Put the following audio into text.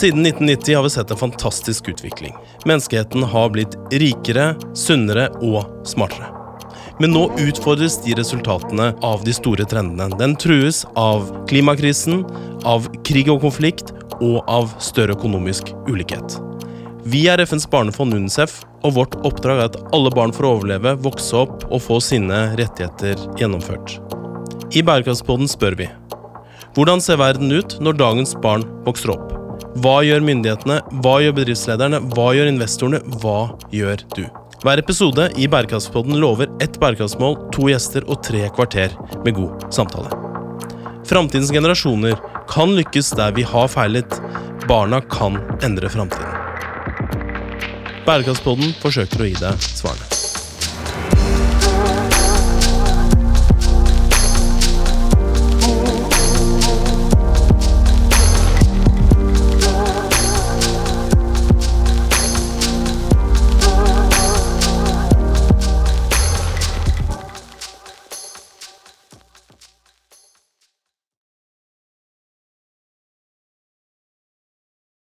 Siden 1990 har vi sett en fantastisk utvikling. Menneskeheten har blitt rikere, sunnere og smartere. Men nå utfordres de resultatene av de store trendene. Den trues av klimakrisen, av krig og konflikt og av større økonomisk ulikhet. Vi er FNs barnefond UNICEF, og vårt oppdrag er at alle barn får overleve, vokse opp og få sine rettigheter gjennomført. I Bærekraftspodden spør vi hvordan ser verden ut når dagens barn vokser opp? Hva gjør myndighetene? Hva gjør bedriftslederne? Hva gjør investorene? Hva gjør du? Hver episode i Bærekraftspodden lover ett bærekraftsmål, to gjester og tre kvarter med god samtale. Framtidens generasjoner kan lykkes der vi har feilet. Barna kan endre framtiden. Bærekraftspodden forsøker å gi deg svarene.